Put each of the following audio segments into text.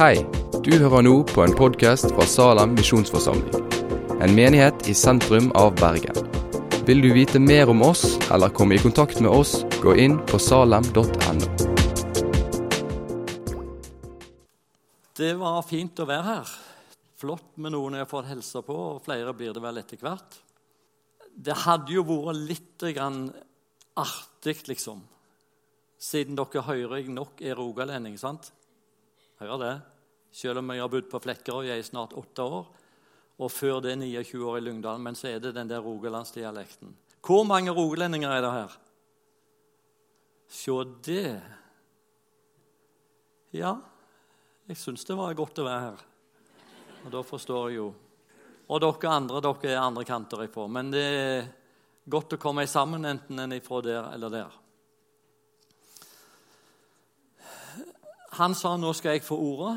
Hei, du hører nå på en podkast fra Salem misjonsforsamling. En menighet i sentrum av Bergen. Vil du vite mer om oss eller komme i kontakt med oss, gå inn på salem.no. Det var fint å være her. Flott med noen jeg har fått hilse på, og flere blir det vel etter hvert. Det hadde jo vært litt grann artig, liksom, siden dere hører jeg nok er rogalending, sant? Hører det? Selv om jeg har bodd på Flekkerøy i snart åtte år, og før det 29 år i Lyngdal, men så er det den der rogalandsdialekten. Hvor mange rogalendinger er det her? Se det. Ja, jeg syns det var godt å være her. Og da forstår jeg jo. Og dere andre, dere er andre kanter ifra. Men det er godt å komme sammen, enten en ifra der eller der. Han sa nå skal jeg få ordet,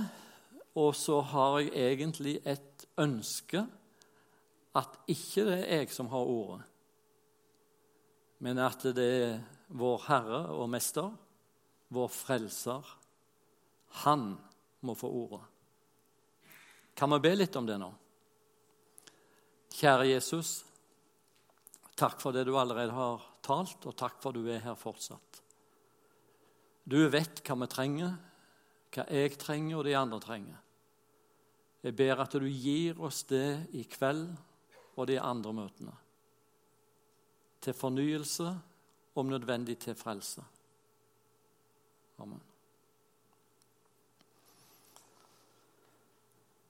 og så har jeg egentlig et ønske at ikke det er jeg som har ordet, men at det er vår Herre og Mester, vår Frelser. Han må få ordet. Kan vi be litt om det nå? Kjære Jesus, takk for det du allerede har talt, og takk for du er her fortsatt. Du vet hva vi trenger, hva jeg trenger, og de andre trenger. Jeg ber at du gir oss det i kveld og de andre møtene. Til fornyelse, om nødvendig til frelse. Amen.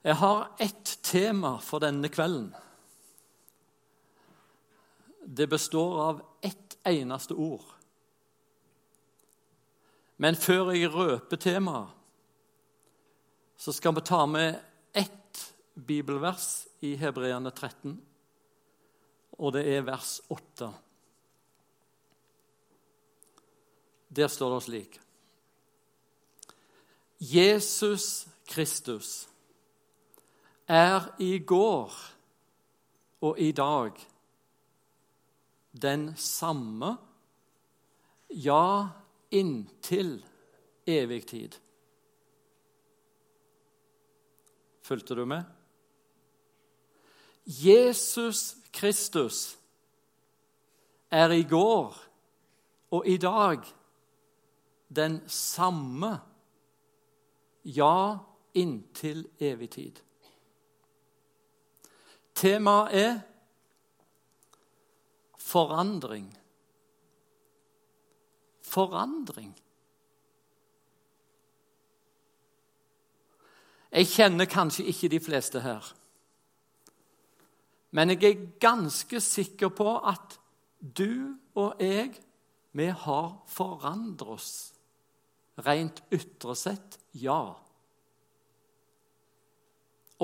Jeg har ett tema for denne kvelden. Det består av ett eneste ord. Men før jeg røper temaet, så skal vi ta med ett bibelvers i Hebreerne 13, og det er vers 8. Der står det slik Jesus Kristus er i går og i dag den samme, ja, inntil evig tid. Fulgte du med? Jesus Kristus er i går og i dag den samme, ja, inntil evig tid. Temaet er forandring. Forandring. Jeg kjenner kanskje ikke de fleste her. Men jeg er ganske sikker på at du og jeg, vi har forandret oss. Rent ytre sett, ja.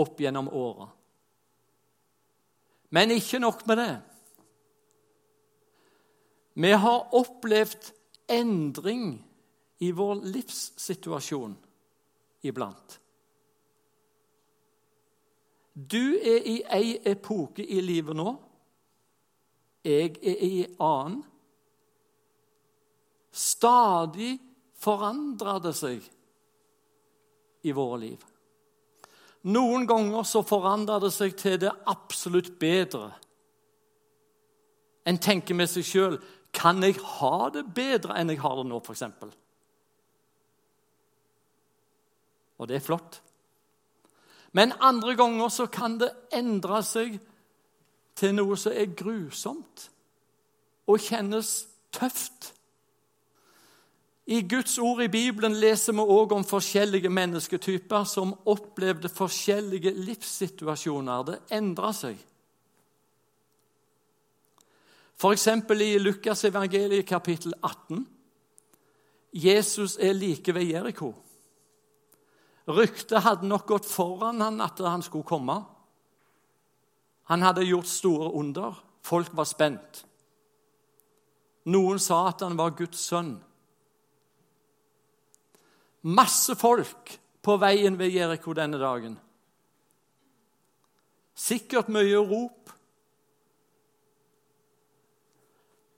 Opp gjennom åra. Men ikke nok med det. Vi har opplevd endring i vår livssituasjon iblant. Du er i ei epoke i livet nå. Jeg er i en annen. Stadig forandrer det seg i våre liv. Noen ganger så forandrer det seg til det absolutt bedre. En tenker med seg sjøl kan jeg ha det bedre enn jeg har det nå, f.eks. Og det er flott. Men andre ganger så kan det endre seg til noe som er grusomt og kjennes tøft. I Guds ord i Bibelen leser vi òg om forskjellige mennesketyper som opplevde forskjellige livssituasjoner. Det endra seg. F.eks. i Lukas evangeliet kapittel 18. Jesus er like ved Jeriko. Ryktet hadde nok gått foran han at han skulle komme. Han hadde gjort store under. Folk var spent. Noen sa at han var Guds sønn. Masse folk på veien ved Jeriko denne dagen. Sikkert mye rop.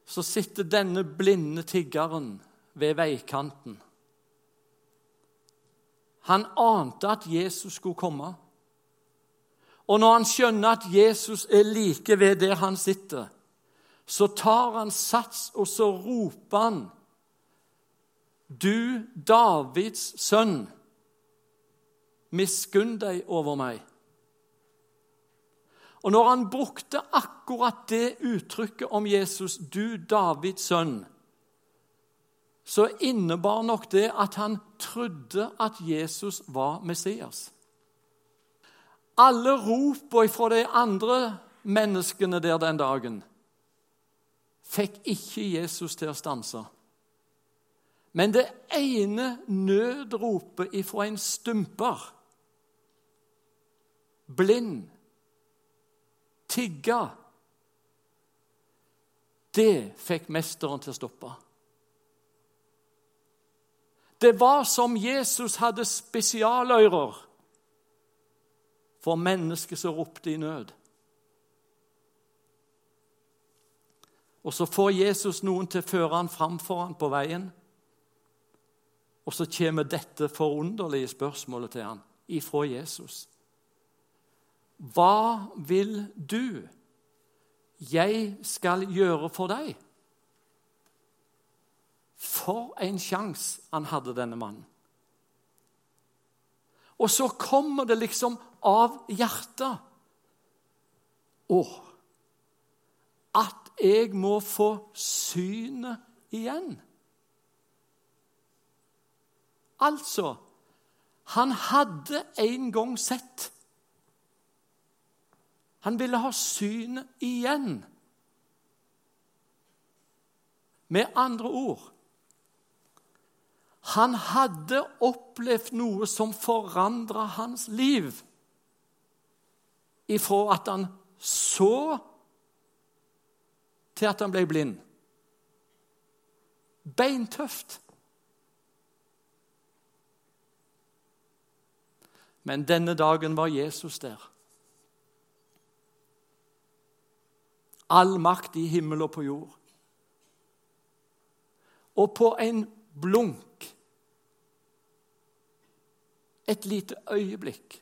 Så sitter denne blinde tiggeren ved veikanten. Han ante at Jesus skulle komme. Og når han skjønner at Jesus er like ved der han sitter, så tar han sats, og så roper han Du Davids sønn, miskunn deg over meg. Og når han brukte akkurat det uttrykket om Jesus, du Davids sønn, så innebar nok det at han trodde at Jesus var Messias. Alle ropene fra de andre menneskene der den dagen fikk ikke Jesus til å stanse. Men det ene nødropet ifra en stumper, blind, tigga Det fikk mesteren til å stoppe. Det var som Jesus hadde spesialører for mennesker som ropte i nød. Og så får Jesus noen til å føre han framfor han på veien. Og så kommer dette forunderlige spørsmålet til han ifra Jesus. Hva vil du jeg skal gjøre for deg? For en sjanse han hadde, denne mannen. Og så kommer det liksom av hjertet. Å, at jeg må få synet igjen. Altså Han hadde en gang sett. Han ville ha synet igjen. Med andre ord Han hadde opplevd noe som forandra hans liv. Ifra at han så, til at han ble blind. Beintøft. Men denne dagen var Jesus der. All makt i himmel og på jord. Og på en blunk, et lite øyeblikk,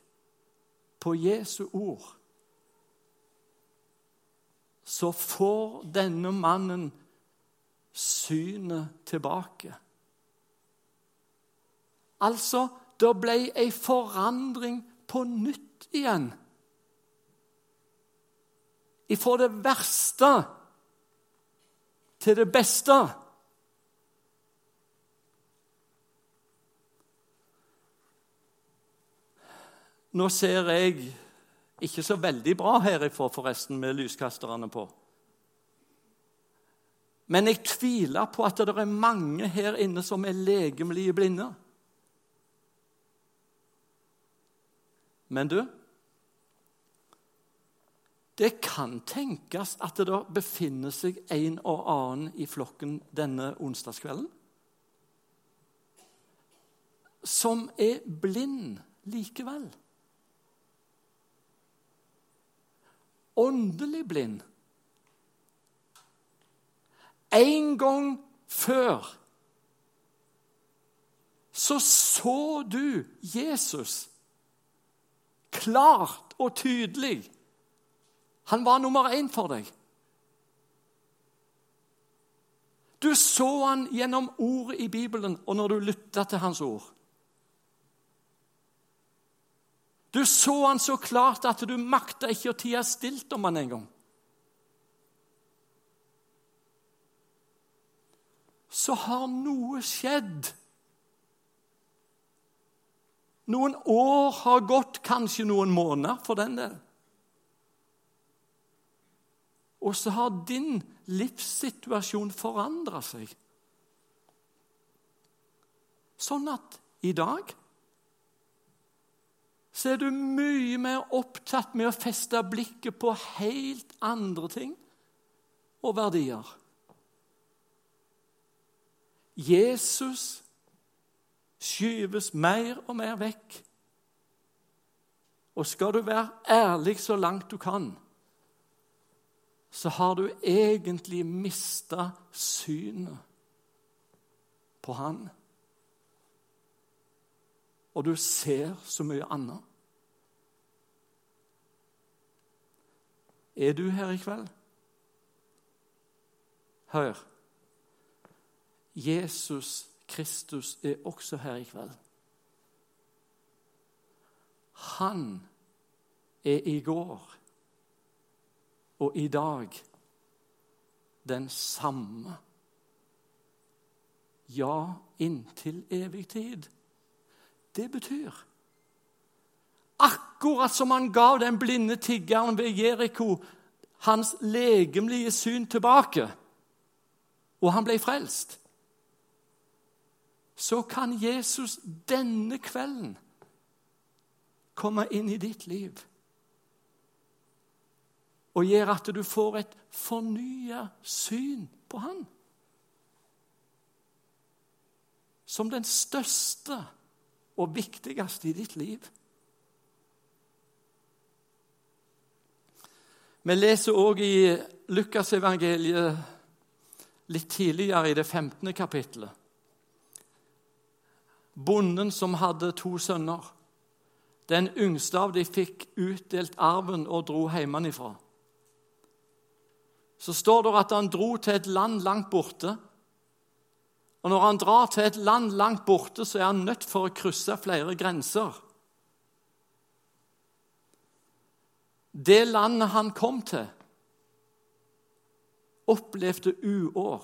på Jesu ord, så får denne mannen synet tilbake. Altså det ble ei forandring på nytt igjen. Ifra det verste til det beste. Nå ser jeg ikke så veldig bra herifra, forresten, med lyskasterne på. Men jeg tviler på at det er mange her inne som er legemlige blinde. Men du Det kan tenkes at det da befinner seg en og annen i flokken denne onsdagskvelden som er blind likevel. Åndelig blind. En gang før så så du Jesus klart og tydelig. Han var nummer én for deg. Du så han gjennom ordet i Bibelen og når du lytta til hans ord. Du så han så klart at du makta ikke å tie stilt om han engang. Så har noe skjedd noen år har gått, kanskje noen måneder for den del. Og så har din livssituasjon forandra seg. Sånn at i dag så er du mye mer opptatt med å feste blikket på helt andre ting og verdier. Jesus skyves mer og mer vekk. Og skal du være ærlig så langt du kan, så har du egentlig mista synet på Han. og du ser så mye annet. Er du her i kveld? Hør. Jesus Kristus er også her i kveld. Han er i går og i dag den samme. Ja, inntil evig tid. Det betyr Akkurat som han gav den blinde tiggeren ved Jeriko hans legemlige syn tilbake, og han ble frelst, så kan Jesus denne kvelden komme inn i ditt liv og gjøre at du får et fornya syn på Han. Som den største og viktigste i ditt liv. Vi leser òg i Lukasevangeliet litt tidligere, i det 15. kapittelet. Bonden som hadde to sønner. Den yngste av dem fikk utdelt arven og dro hjemmefra. Så står det at han dro til et land langt borte. Og når han drar til et land langt borte, så er han nødt for å krysse flere grenser. Det landet han kom til, opplevde uår.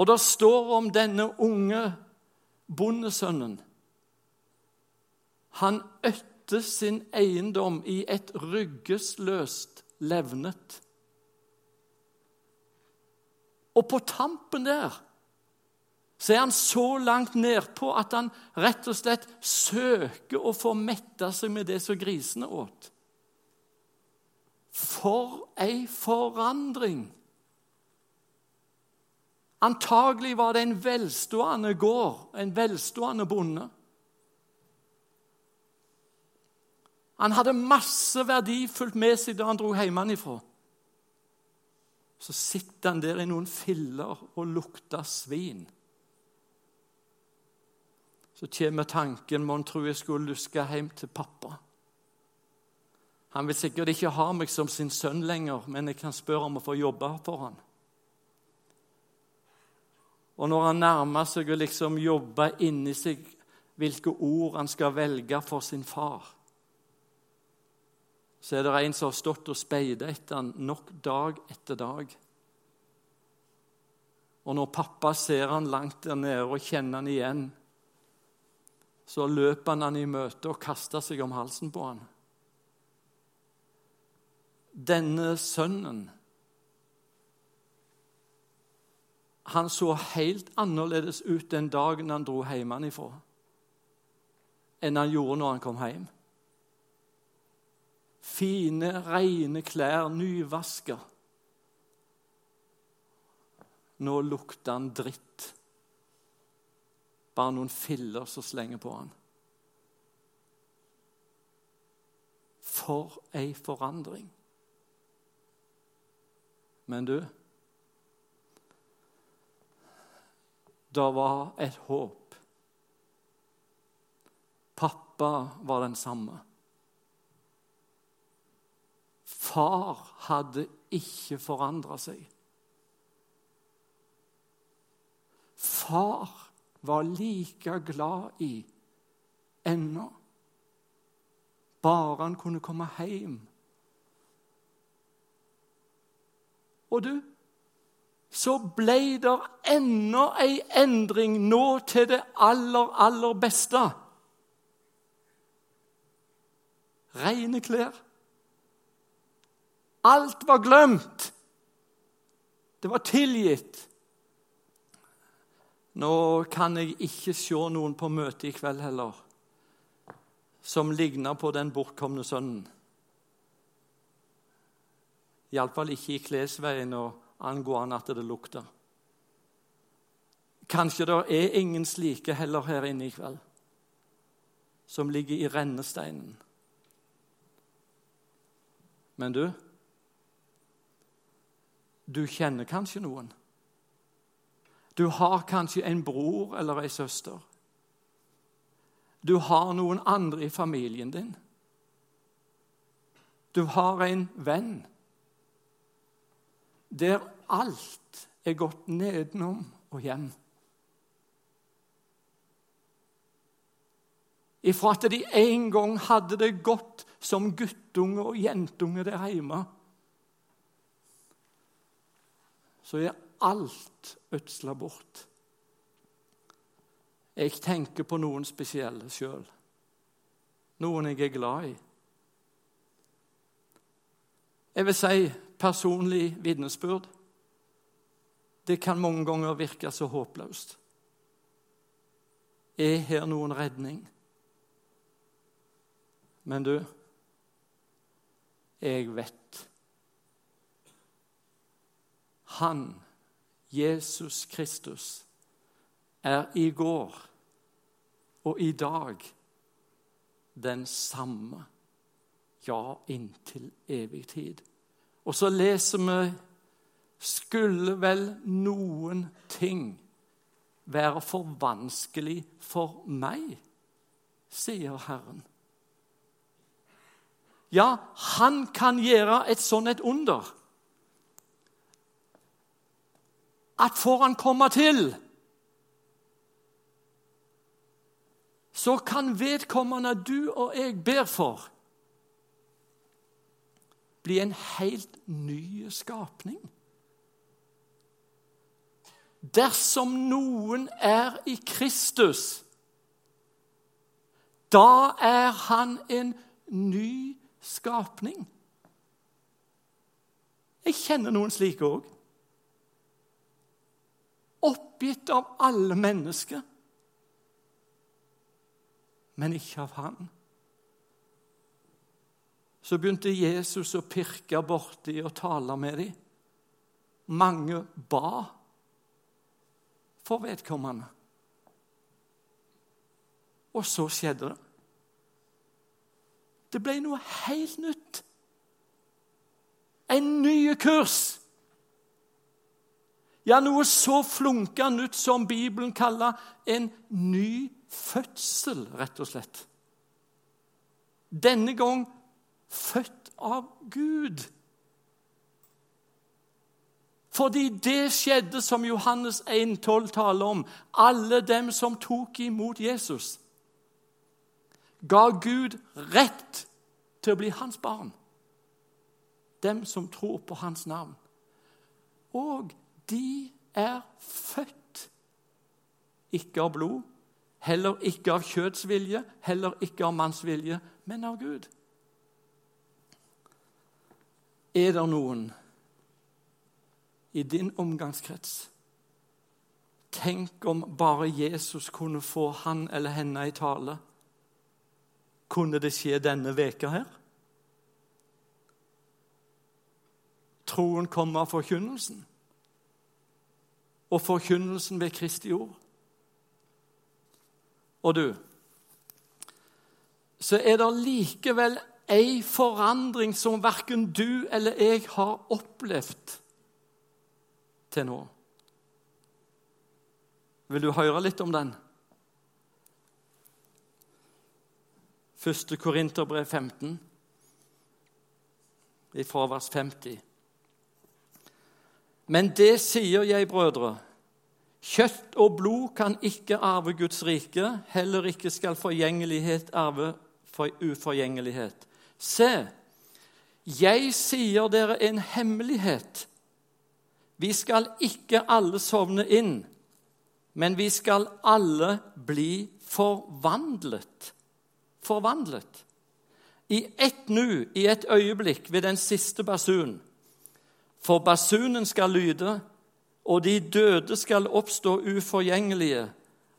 Og det står om denne unge bondesønnen. Han øtte sin eiendom i et ryggesløst levnet. Og på tampen der så er han så langt nedpå at han rett og slett søker å få metta seg med det som grisene åt. For ei forandring! Antagelig var det en velstående gård, en velstående bonde. Han hadde masse verdifullt med seg da han dro hjemmefra. Så sitter han der i noen filler og lukter svin. Så kommer tanken mon tro jeg skulle luske hjem til pappa. Han vil sikkert ikke ha meg som sin sønn lenger, men jeg kan spørre om å få jobbe for han. Og når han nærmer seg å liksom jobbe inni seg hvilke ord han skal velge for sin far, så er det en som har stått og speidet etter han nok dag etter dag. Og når pappa ser han langt der nede og kjenner han igjen, så løper han han i møte og kaster seg om halsen på han. Denne sønnen Han så helt annerledes ut den dagen han dro hjemmefra, enn han gjorde når han kom hjem. Fine, rene klær, nyvaska. Nå lukter han dritt. Bare noen filler som slenger på han. For ei forandring. Men du Det var et håp. Pappa var den samme. Far hadde ikke forandra seg. Far var like glad i ennå. Bare han kunne komme hjem. Og du, så ble det enda ei endring nå til det aller, aller beste. Rene klær. Alt var glemt. Det var tilgitt. Nå kan jeg ikke se noen på møtet i kveld heller som ligner på den bortkomne sønnen. Iallfall ikke i klesveien og angående at det lukter. Kanskje det er ingen slike heller her inne i kveld, som ligger i rennesteinen. Men du, du kjenner kanskje noen. Du har kanskje en bror eller ei søster. Du har noen andre i familien din. Du har en venn der alt er gått nedenom og hjem. Ifra at de en gang hadde det godt som guttunge og jentunge der hjemme, så er alt ødsla bort. Jeg tenker på noen spesielle sjøl. Noen jeg er glad i. Jeg vil si personlig vitnesbyrd. Det kan mange ganger virke så håpløst. Er her noen redning? Men du, jeg vet. Han, Jesus Kristus, er i går og i dag den samme, ja, inntil evig tid. Og så leser vi skulle vel noen ting være for vanskelig for meg, sier Herren. Ja, han kan gjøre et sånt et under. At får han komme til så kan vedkommende du og jeg ber for, bli en helt ny skapning. Dersom noen er i Kristus, da er han en ny skapning. Jeg kjenner noen slike òg. Oppgitt av alle mennesker men ikke av han. Så begynte Jesus å pirke borti og tale med dem. Mange ba for vedkommende. Og så skjedde det. Det ble noe helt nytt. En ny kurs. Ja, noe så flunka nytt som Bibelen kaller en ny fødsel, rett og slett. Denne gang født av Gud. Fordi det skjedde som Johannes 1,12 taler om. Alle dem som tok imot Jesus, ga Gud rett til å bli hans barn. Dem som tror på hans navn. Og de er født, ikke av blod, Heller ikke av kjøtts vilje, heller ikke av manns vilje, men av Gud. Er det noen i din omgangskrets Tenk om bare Jesus kunne få han eller henne i tale. Kunne det skje denne veka her? Troen kommer av forkynnelsen, og forkynnelsen ved Kristi ord og du, så er det likevel ei forandring som verken du eller jeg har opplevd til nå. Vil du høre litt om den? Første Korinterbrev 15, fra vers 50. Men det sier jeg, brødre Kjøtt og blod kan ikke arve Guds rike, heller ikke skal forgjengelighet arve for uforgjengelighet. Se, jeg sier dere en hemmelighet. Vi skal ikke alle sovne inn, men vi skal alle bli forvandlet. Forvandlet. I ett nu, i et øyeblikk, ved den siste basun. For basunen skal lyde og de døde skal oppstå uforgjengelige,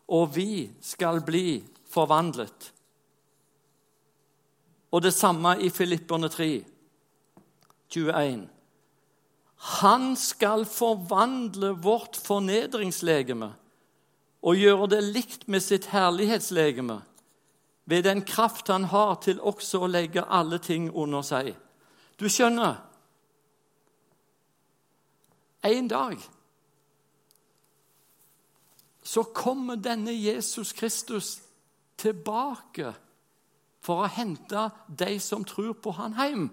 og vi skal bli forvandlet. Og det samme i Filipperne 3, 21. Han skal forvandle vårt fornedringslegeme og gjøre det likt med sitt herlighetslegeme, ved den kraft han har til også å legge alle ting under seg. Du skjønner En dag så kommer denne Jesus Kristus tilbake for å hente de som tror på han hjem.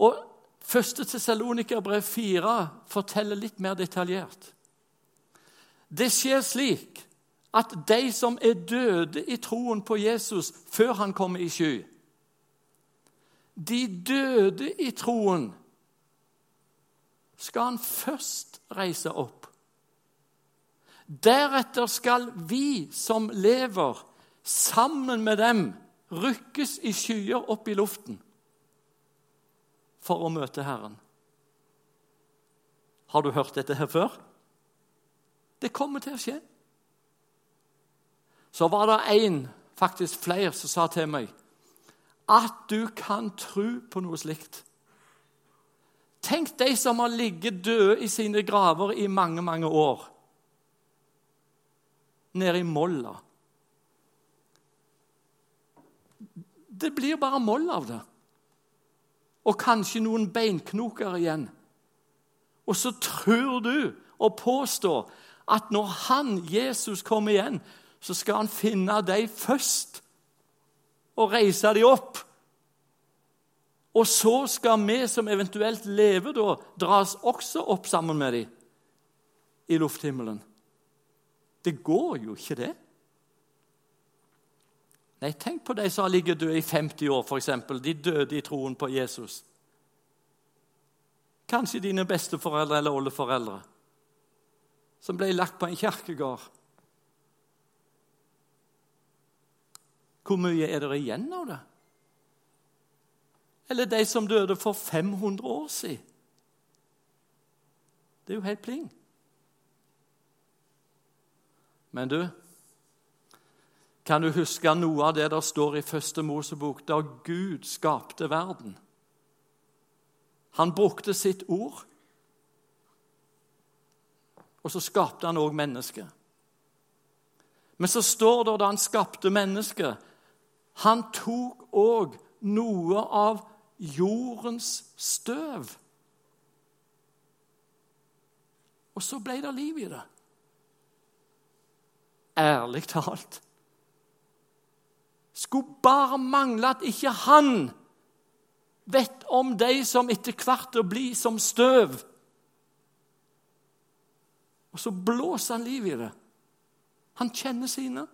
Og Første Tessalonikerbrev 4 forteller litt mer detaljert. Det skjer slik at de som er døde i troen på Jesus før han kommer i sky De døde i troen skal han først reise opp. Deretter skal vi som lever, sammen med dem, rykkes i skyer opp i luften for å møte Herren. Har du hørt dette her før? Det kommer til å skje. Så var det en, faktisk flere, som sa til meg at du kan tro på noe slikt. Tenk de som har ligget døde i sine graver i mange, mange år. Nede i molla. Det blir bare moll av det. Og kanskje noen beinknoker igjen. Og så tror du og påstår at når han, Jesus, kommer igjen, så skal han finne dem først og reise dem opp. Og så skal vi som eventuelt lever da, dras også opp sammen med dem i lufthimmelen. Det går jo ikke, det. Nei, Tenk på de som har ligget døde i 50 år, f.eks. De døde i troen på Jesus. Kanskje dine besteforeldre eller oldeforeldre som ble lagt på en kirkegård. Hvor mye er det igjen av det? Eller de som døde for 500 år siden. Det er jo helt pling. Men du, kan du huske noe av det der står i første Mosebok, da Gud skapte verden? Han brukte sitt ord, og så skapte han òg mennesket. Men så står det da han skapte mennesket Han tok òg noe av jordens støv. Og så ble det liv i det. Ærlig talt. Skulle bare mangle at ikke han vet om de som etter hvert blir som støv. Og så blåser han liv i det. Han kjenner sine.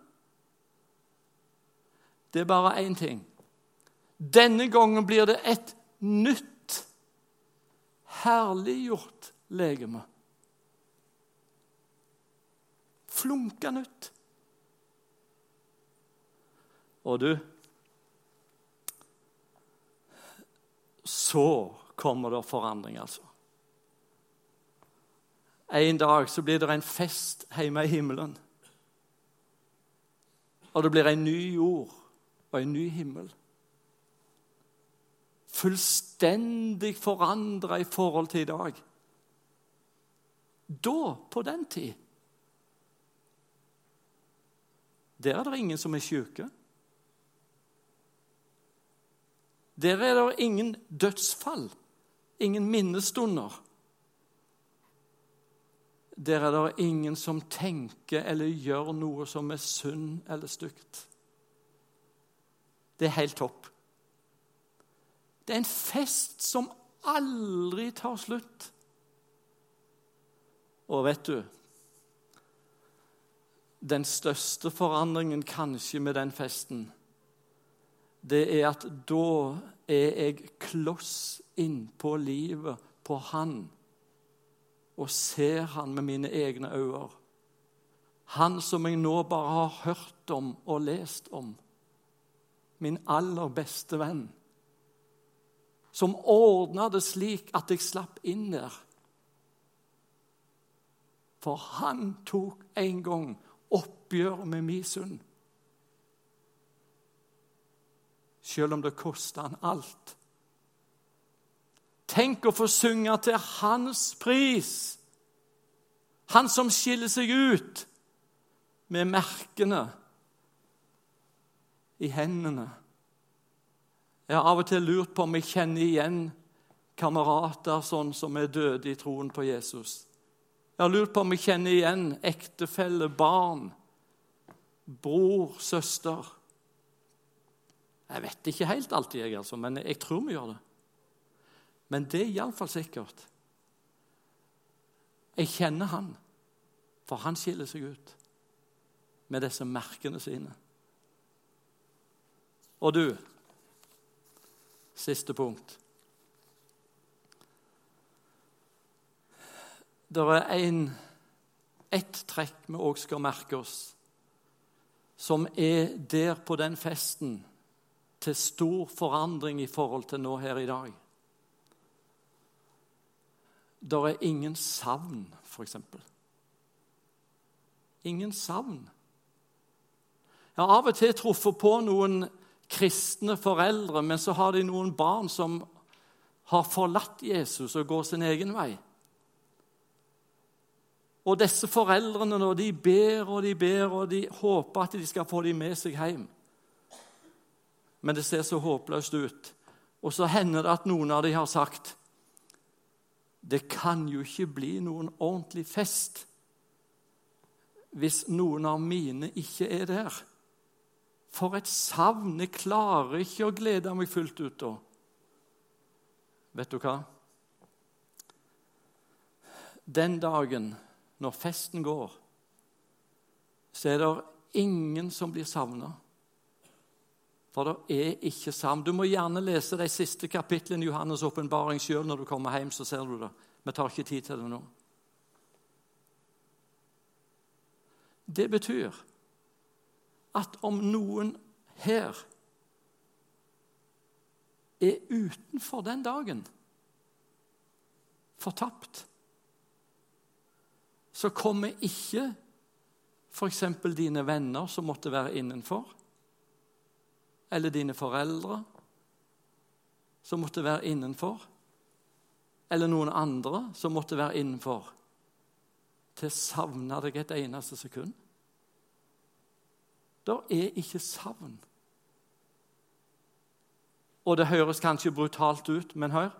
Det er bare én ting. Denne gangen blir det et nytt, herliggjort legeme. Flunka nytt. Og du Så kommer det forandring, altså. En dag så blir det en fest hjemme i himmelen. Og det blir en ny jord og en ny himmel fullstendig forandra i forhold til i dag. Da, på den tid Der er det ingen som er syke. Der er det ingen dødsfall, ingen minnestunder. Der er det ingen som tenker eller gjør noe som er synd eller stygt. Det er helt topp. Det er en fest som aldri tar slutt. Og vet du Den største forandringen kanskje med den festen, det er at da er jeg kloss innpå livet på Han og ser Han med mine egne øyne. Han som jeg nå bare har hørt om og lest om. Min aller beste venn som ordna det slik at jeg slapp inn der. For han tok en gang oppgjør med min synd. Selv om det koster han alt. Tenk å få synge til hans pris. Han som skiller seg ut med merkene i hendene jeg har av og til lurt på om jeg kjenner igjen kamerater sånn som er døde i troen på Jesus. Jeg har lurt på om jeg kjenner igjen ektefelle, barn, bror, søster. Jeg vet ikke helt alltid, jeg, altså, men jeg tror vi gjør det. Men det er iallfall sikkert. Jeg kjenner han, for han skiller seg ut med disse merkene sine. Og du Siste punkt. Det er en, ett trekk vi òg skal merke oss, som er der på den festen til stor forandring i forhold til nå her i dag. Der er ingen savn, f.eks. Ingen savn. Jeg har av og til truffet på noen kristne foreldre, men så har de noen barn som har forlatt Jesus og går sin egen vei. Og disse foreldrene når de ber og de ber, og de håper at de skal få dem med seg hjem. Men det ser så håpløst ut. Og så hender det at noen av dem har sagt det kan jo ikke bli noen ordentlig fest hvis noen av mine ikke er der. For et savn! Jeg klarer ikke å glede meg fullt ut da. Vet du hva? Den dagen når festen går, så er det ingen som blir savna. For det er ikke sammen. Du må gjerne lese de siste kapitlene i Johannes' åpenbaring sjøl når du kommer hjem. så ser du det. Vi tar ikke tid til det nå. Det betyr at om noen her er utenfor den dagen fortapt, så kommer ikke f.eks. dine venner som måtte være innenfor, eller dine foreldre som måtte være innenfor, eller noen andre som måtte være innenfor, til å savne deg et eneste sekund. Det er ikke savn. Og det høres kanskje brutalt ut, men hør.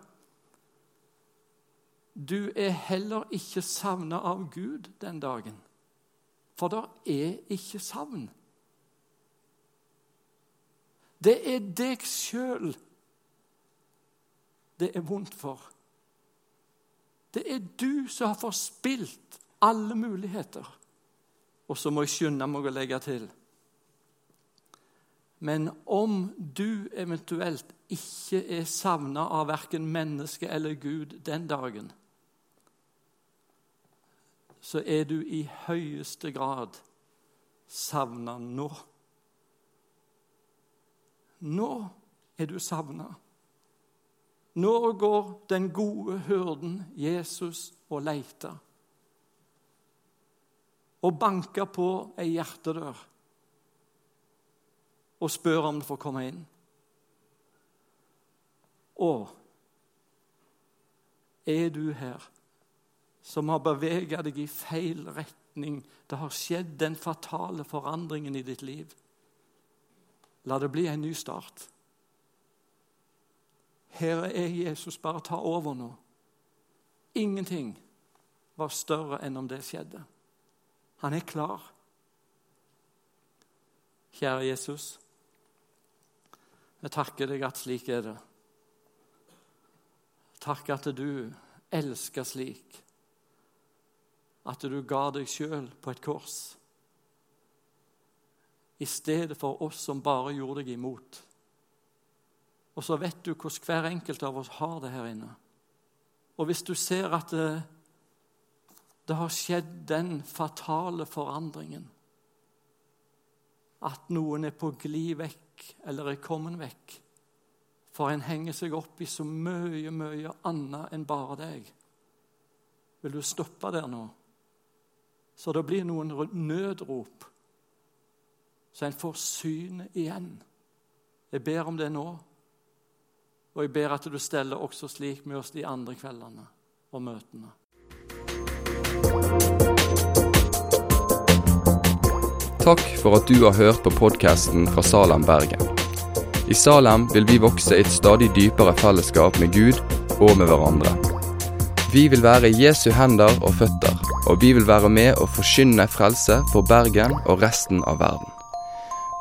Du er heller ikke savna av Gud den dagen, for det er ikke savn. Det er deg sjøl det er vondt for. Det er du som har forspilt alle muligheter. Og så må jeg skynde meg å legge til men om du eventuelt ikke er savna av verken menneske eller Gud den dagen, så er du i høyeste grad savna nå. Nå er du savna. Nå går den gode hyrden Jesus og leiter. Og banker på ei hjertedør og spør om det får komme inn. Og er du her som har bevega deg i feil retning? Det har skjedd den fatale forandringen i ditt liv. La det bli en ny start. Her er Jesus. Bare ta over nå. Ingenting var større enn om det skjedde. Han er klar. Kjære Jesus. Jeg takker deg at slik er det. Takk at du elsker slik. At du ga deg sjøl på et kors. I stedet for oss som bare gjorde deg imot. Og så vet du hvordan hver enkelt av oss har det her inne. Og hvis du ser at det, det har skjedd den fatale forandringen At noen er på glid vekk eller er kommet vekk. For en henger seg opp i så mye, mye annet enn bare deg. Vil du stoppe der nå? Så det blir noen nødrop, så en får synet igjen. Jeg ber om det nå. Og jeg ber at du steller også slik med oss de andre kveldene og møtene. Takk for at du har hørt på podkasten fra Salem, Bergen. I Salem vil vi vokse i et stadig dypere fellesskap med Gud og med hverandre. Vi vil være Jesu hender og føtter, og vi vil være med å forkynne frelse for Bergen og resten av verden.